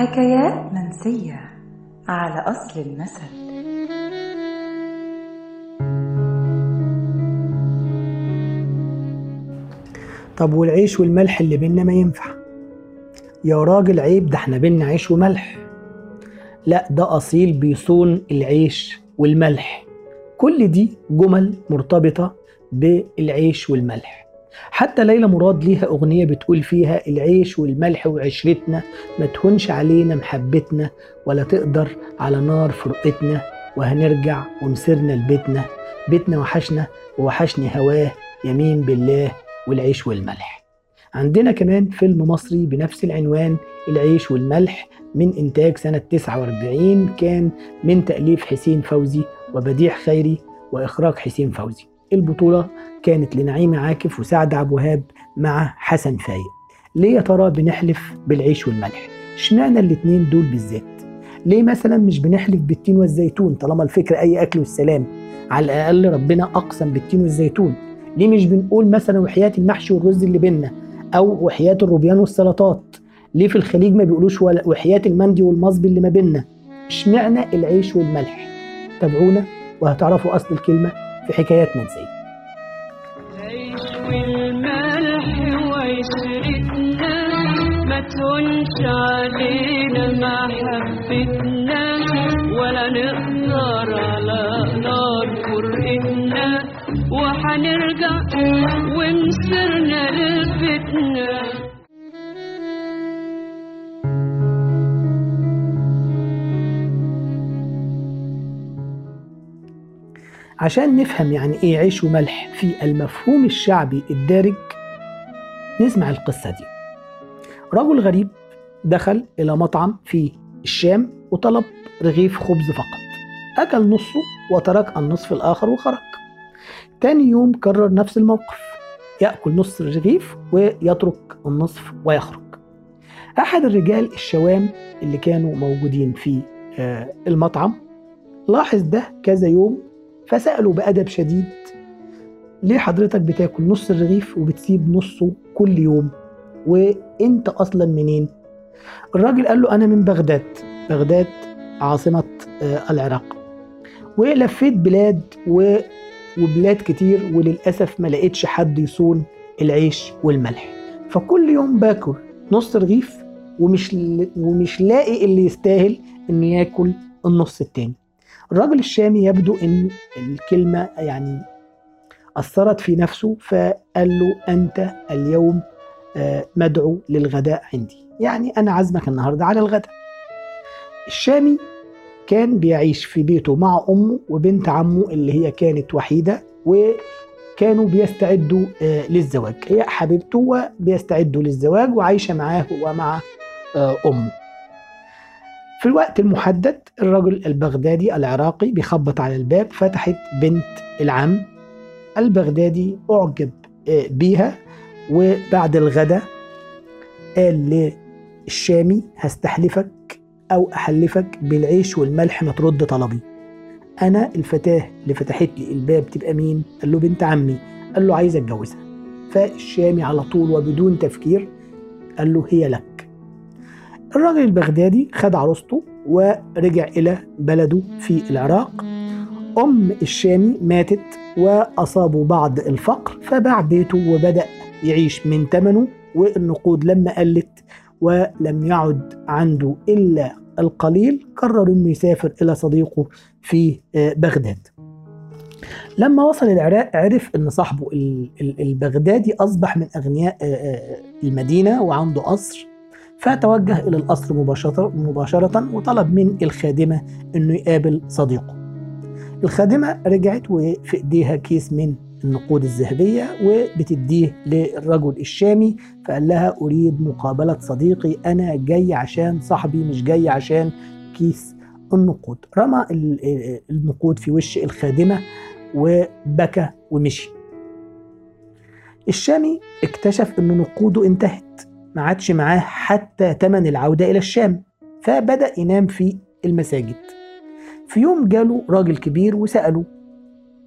حكايات منسية على أصل المثل. طب والعيش والملح اللي بينا ما ينفع؟ يا راجل عيب ده إحنا بينا عيش وملح. لا ده أصيل بيصون العيش والملح. كل دي جمل مرتبطة بالعيش والملح. حتى ليلى مراد ليها أغنية بتقول فيها العيش والملح وعشرتنا ما تهونش علينا محبتنا ولا تقدر على نار فرقتنا وهنرجع ومسرنا لبيتنا. بيتنا وحشنا ووحشني هواه يمين بالله والعيش والملح. عندنا كمان فيلم مصري بنفس العنوان العيش والملح من إنتاج سنة 49 كان من تأليف حسين فوزي وبديع خيري وإخراج حسين فوزي. البطولة كانت لنعيمة عاكف وسعد عبد الوهاب مع حسن فايق. ليه يا ترى بنحلف بالعيش والملح؟ اشمعنى الاتنين دول بالذات؟ ليه مثلا مش بنحلف بالتين والزيتون طالما الفكرة أي أكل والسلام؟ على الأقل ربنا أقسم بالتين والزيتون. ليه مش بنقول مثلا وحياة المحشي والرز اللي بينا أو وحياة الروبيان والسلطات؟ ليه في الخليج ما بيقولوش وحياة المندي والمصبي اللي ما بينا اشمعنى العيش والملح؟ تابعونا وهتعرفوا أصل الكلمة. في حكايات منسية العيش والملح وعشرتنا ما تهونش علينا محبتنا ولا نقدر على نار فرقتنا وحنرجع ومسرنا لبيتنا. عشان نفهم يعني إيه عيش وملح في المفهوم الشعبي الدارج نسمع القصة دي. رجل غريب دخل إلى مطعم في الشام وطلب رغيف خبز فقط. أكل نصه وترك النصف الآخر وخرج. تاني يوم كرر نفس الموقف يأكل نص الرغيف ويترك النصف ويخرج. أحد الرجال الشوام اللي كانوا موجودين في آه، المطعم لاحظ ده كذا يوم فسأله بأدب شديد ليه حضرتك بتاكل نص الرغيف وبتسيب نصه كل يوم؟ وإنت أصلا منين؟ الراجل قال له أنا من بغداد بغداد عاصمة آه، العراق. ولفيت بلاد و... وبلاد كتير وللأسف ما لقيتش حد يصون العيش والملح. فكل يوم باكل نص رغيف ومش. ومش لاقي اللي يستاهل إنه ياكل النص التاني. الراجل الشامي يبدو إن الكلمة يعني أثرت في نفسه فقال له أنت اليوم آه، مدعو للغداء عندي. يعني أنا عازمك النهاردة على الغداء. الشامي كان بيعيش في بيته مع أمه وبنت عمه اللي هي كانت وحيدة وكانوا بيستعدوا آه، للزواج. هي حبيبته وبيستعدوا للزواج وعايشة معاه ومع آه، أمه. في الوقت المحدد الرجل البغدادي العراقي بيخبط على الباب فتحت بنت العم البغدادي أعجب آه، بيها. وبعد الغداء قال للشامي هستحلفك أو أحلفك بالعيش والملح ما ترد طلبي. أنا الفتاة اللي فتحت لي الباب تبقى مين؟ قال له بنت عمي. قال له عايز أتجوزها. فالشامي على طول وبدون تفكير قال له هي لك. الراجل البغدادي خد عروسته ورجع إلى بلده في العراق. أم الشامي ماتت وأصابه بعض الفقر فباع بيته وبدأ يعيش من ثمنه والنقود لما قلت ولم يعد عنده إلا القليل قرر أنه يسافر إلى صديقه في آه، بغداد. لما وصل العراق عرف أن صاحبه ال- ال- البغدادي أصبح من أغنياء آه، آه، المدينة وعنده قصر. فتوجه إلى القصر مباشرة, مباشرة وطلب من الخادمة أنه يقابل صديقه. الخادمة رجعت وفي إيديها كيس من النقود الذهبية وبتديه للرجل الشامي فقال لها أريد مقابلة صديقي أنا جاي عشان صاحبي مش جاي عشان كيس النقود. رمى ال- ال- النقود في وش الخادمة وبكى ومشي. الشامي اكتشف أن نقوده انتهت. ما عادش معاه حتى تمن العودة إلى الشام فبدأ ينام في المساجد. في يوم جاله راجل كبير وسأله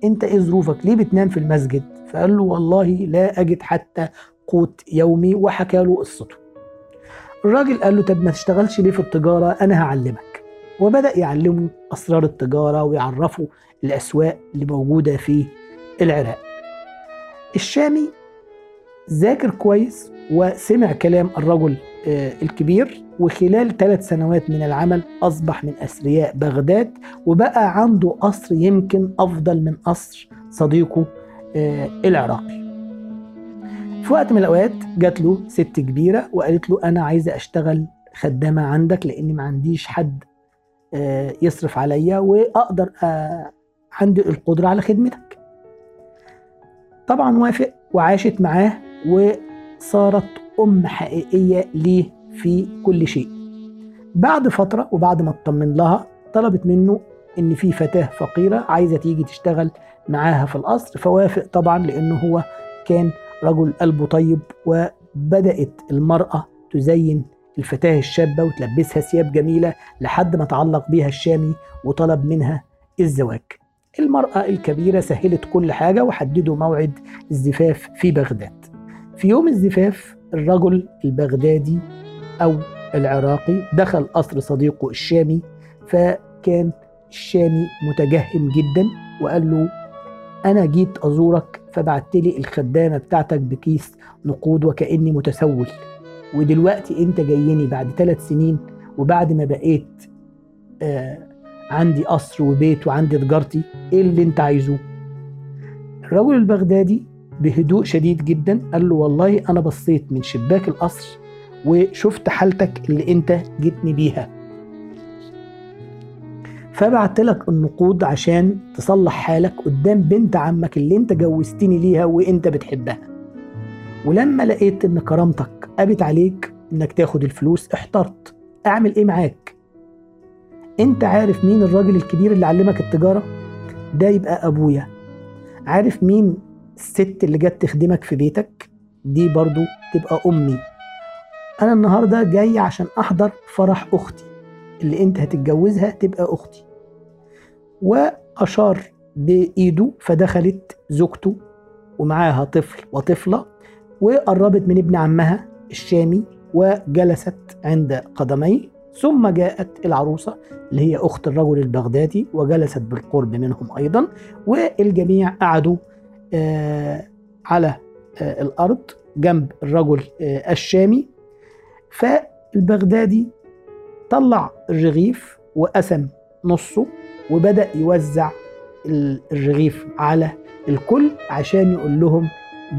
أنت إيه ظروفك؟ ليه بتنام في المسجد؟ فقال له والله لا أجد حتى قوت يومي وحكى له قصته. الراجل قال له طب ما تشتغلش ليه في التجارة؟ أنا هعلمك. وبدأ يعلمه أسرار التجارة ويعرفه الأسواق اللي موجودة في العراق. الشامي ذاكر كويس وسمع كلام الرجل آه، الكبير وخلال ثلاث سنوات من العمل أصبح من أثرياء بغداد وبقى عنده قصر يمكن أفضل من قصر صديقه آه، العراقي. في وقت من الأوقات جات له ست كبيرة وقالت له أنا عايزة أشتغل خدامة عندك لأني ما عنديش حد آه، يصرف عليا وأقدر عندي القدرة على خدمتك. طبعا وافق وعاشت معاه وصارت أم حقيقية ليه في كل شيء. بعد فترة وبعد ما اطمن لها طلبت منه إن في فتاة فقيرة عايزة تيجي تشتغل معاها في القصر. فوافق طبعا لأنه هو كان رجل قلبه طيب وبدأت المرأة تزين الفتاة الشابة وتلبسها ثياب جميلة لحد ما تعلق بيها الشامي وطلب منها الزواج. المرأة الكبيرة سهلت كل حاجة وحددوا موعد الزفاف في بغداد. في يوم الزفاف الرجل البغدادي أو العراقي دخل قصر صديقه الشامي فكان الشامي متجهم جدا وقال له أنا جيت أزورك فبعت لي الخدامة بتاعتك بكيس نقود وكأني متسول ودلوقتي أنت جايني بعد ثلاث سنين وبعد ما بقيت آه عندي قصر وبيت وعندي تجارتي إيه اللي أنت عايزه؟ الرجل البغدادي بهدوء شديد جدا. قال له والله أنا بصيت من شباك القصر وشفت حالتك اللي أنت جيتني بيها. فبعت لك النقود عشان تصلح حالك قدام بنت عمك اللي أنت جوزتني ليها وأنت بتحبها. ولما لقيت إن كرامتك قابت عليك إنك تاخد الفلوس احترت. أعمل إيه معاك؟ أنت عارف مين الراجل الكبير اللي علمك التجارة؟ ده يبقى أبويا. عارف مين الست اللي جت تخدمك في بيتك دي برضو تبقى أمي. أنا النهارده جاي عشان أحضر فرح أختي. اللي أنت هتتجوزها تبقى أختي. وأشار بإيده فدخلت زوجته ومعاها طفل وطفلة وقربت من ابن عمها الشامي وجلست عند قدميه. ثم جاءت العروسة اللي هي أخت الرجل البغدادي وجلست بالقرب منهم أيضا. والجميع قعدوا على آه الأرض جنب الرجل آه الشامي. فالبغدادي طلع الرغيف وقسم نصه وبدأ يوزع الرغيف على الكل عشان يقول لهم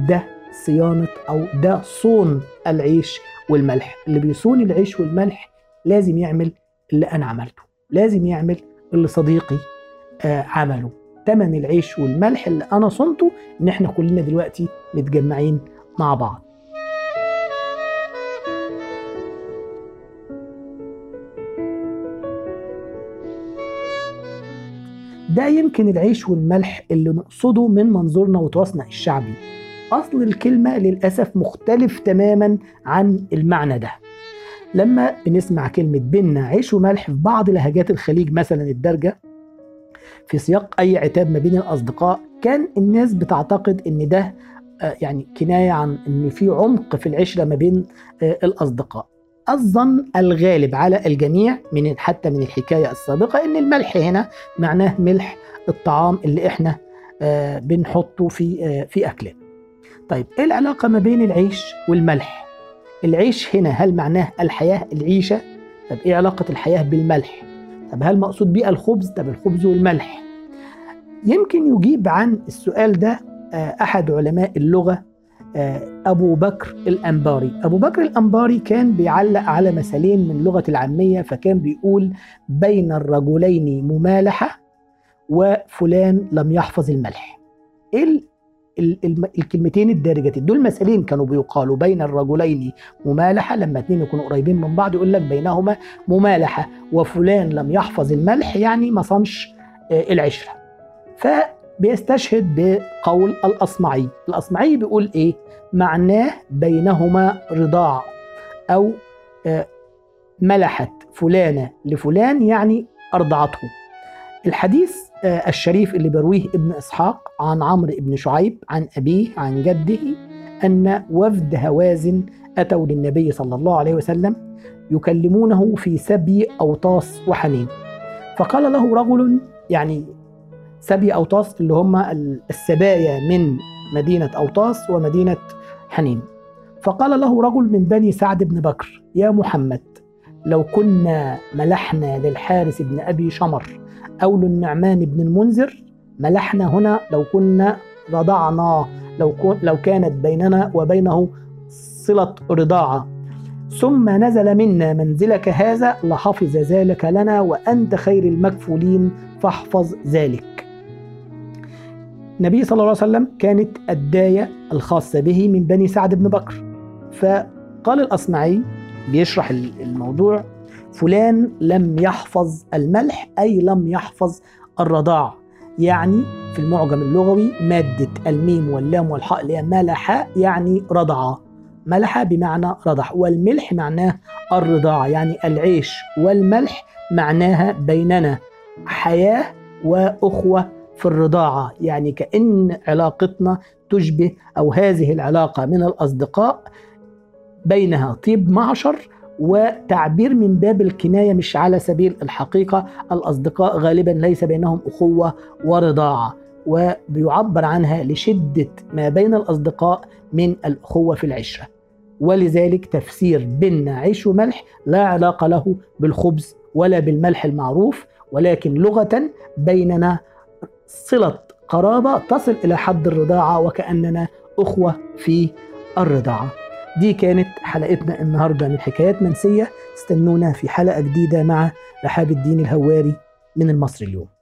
ده صيانة أو ده صون العيش والملح. اللي بيصون العيش والملح لازم يعمل اللي أنا عملته لازم يعمل اللي صديقي آه عمله. تمن العيش والملح اللي أنا صنته إن إحنا كلنا دلوقتي متجمعين مع بعض. ده يمكن العيش والملح اللي نقصده من منظورنا وتراثنا الشعبي. أصل الكلمة للأسف مختلف تماما عن المعنى ده. لما بنسمع كلمة بينا عيش وملح في بعض لهجات الخليج مثلا الدرجة في سياق أي عتاب ما بين الأصدقاء كان الناس بتعتقد إن ده يعني كناية عن إن في عمق في العشرة ما بين الأصدقاء الظن الغالب على الجميع من حتى من الحكاية السابقة إن الملح هنا معناه ملح الطعام اللي إحنا آه بنحطه في آه في أكلنا. طيب إيه العلاقة ما بين العيش والملح؟ العيش هنا هل معناه الحياة العيشة؟ طب إيه علاقة الحياة بالملح؟ طب هل مقصود بيه الخبز؟ طب الخبز والملح. يمكن يجيب عن السؤال ده آه أحد علماء اللغة أبو بكر الأنباري أبو بكر الأنباري كان بيعلق على مثالين من لغة العامية فكان بيقول بين الرجلين ممالحة وفلان لم يحفظ الملح إيه الكلمتين الدارجتين دول مثالين كانوا بيقالوا بين الرجلين ممالحة لما اتنين يكونوا قريبين من بعض يقول لك بينهما ممالحة وفلان لم يحفظ الملح يعني ما صنش العشرة. ف بيستشهد بقول الأصمعي. الأصمعي بيقول إيه؟ معناه بينهما رضاع أو ملحت فلانة لفلان يعني أرضعته. الحديث الشريف اللي برويه ابن إسحاق عن عمرو بن شعيب عن أبيه عن جده أن وفد هوازن أتوا للنبي صلى الله عليه وسلم يكلمونه في سبي أوطاس وحنين. فقال له رجل يعني سبي أوطاس اللي هم السبايا من مدينة أوطاس ومدينة حنين. فقال له رجل من بني سعد بن بكر يا محمد لو كنا ملحنا للحارس بن أبي شمر أو للنعمان بن المنذر ملحنا هنا لو كنا رضعنا لو, كن لو كانت بيننا وبينه صلة رضاعة ثم نزل منا منزلك هذا لحفظ ذلك لنا وأنت خير المكفولين فاحفظ ذلك. النبي صلى الله عليه وسلم كانت الداية الخاصة به من بني سعد بن بكر. فقال الأصمعي بيشرح الموضوع فلان لم يحفظ الملح أي لم يحفظ الرضاع يعني في المعجم اللغوي مادة الميم واللام والحاء اللي هي ملح يعني رضع ملح بمعنى رضع والملح معناه الرضاعة يعني العيش. والملح معناها بيننا حياة وأخوة في الرضاعة. يعني كأن علاقتنا تشبه أو هذه العلاقة من الأصدقاء بينها. طيب معشر وتعبير من باب الكناية مش على سبيل الحقيقة. الأصدقاء غالبا ليس بينهم أخوة ورضاعة وبيعبر عنها لشدة ما بين الأصدقاء من الأخوة في العشرة. ولذلك تفسير بيننا عيش وملح لا علاقة له بالخبز ولا بالملح المعروف ولكن لغة بيننا صلة قرابة تصل إلى حد الرضاعة وكأننا أخوة في الرضاعة. دي كانت حلقتنا النهاردة من حكايات منسية. استنونا في حلقة جديدة مع رحاب الدين الهواري من المصري اليوم.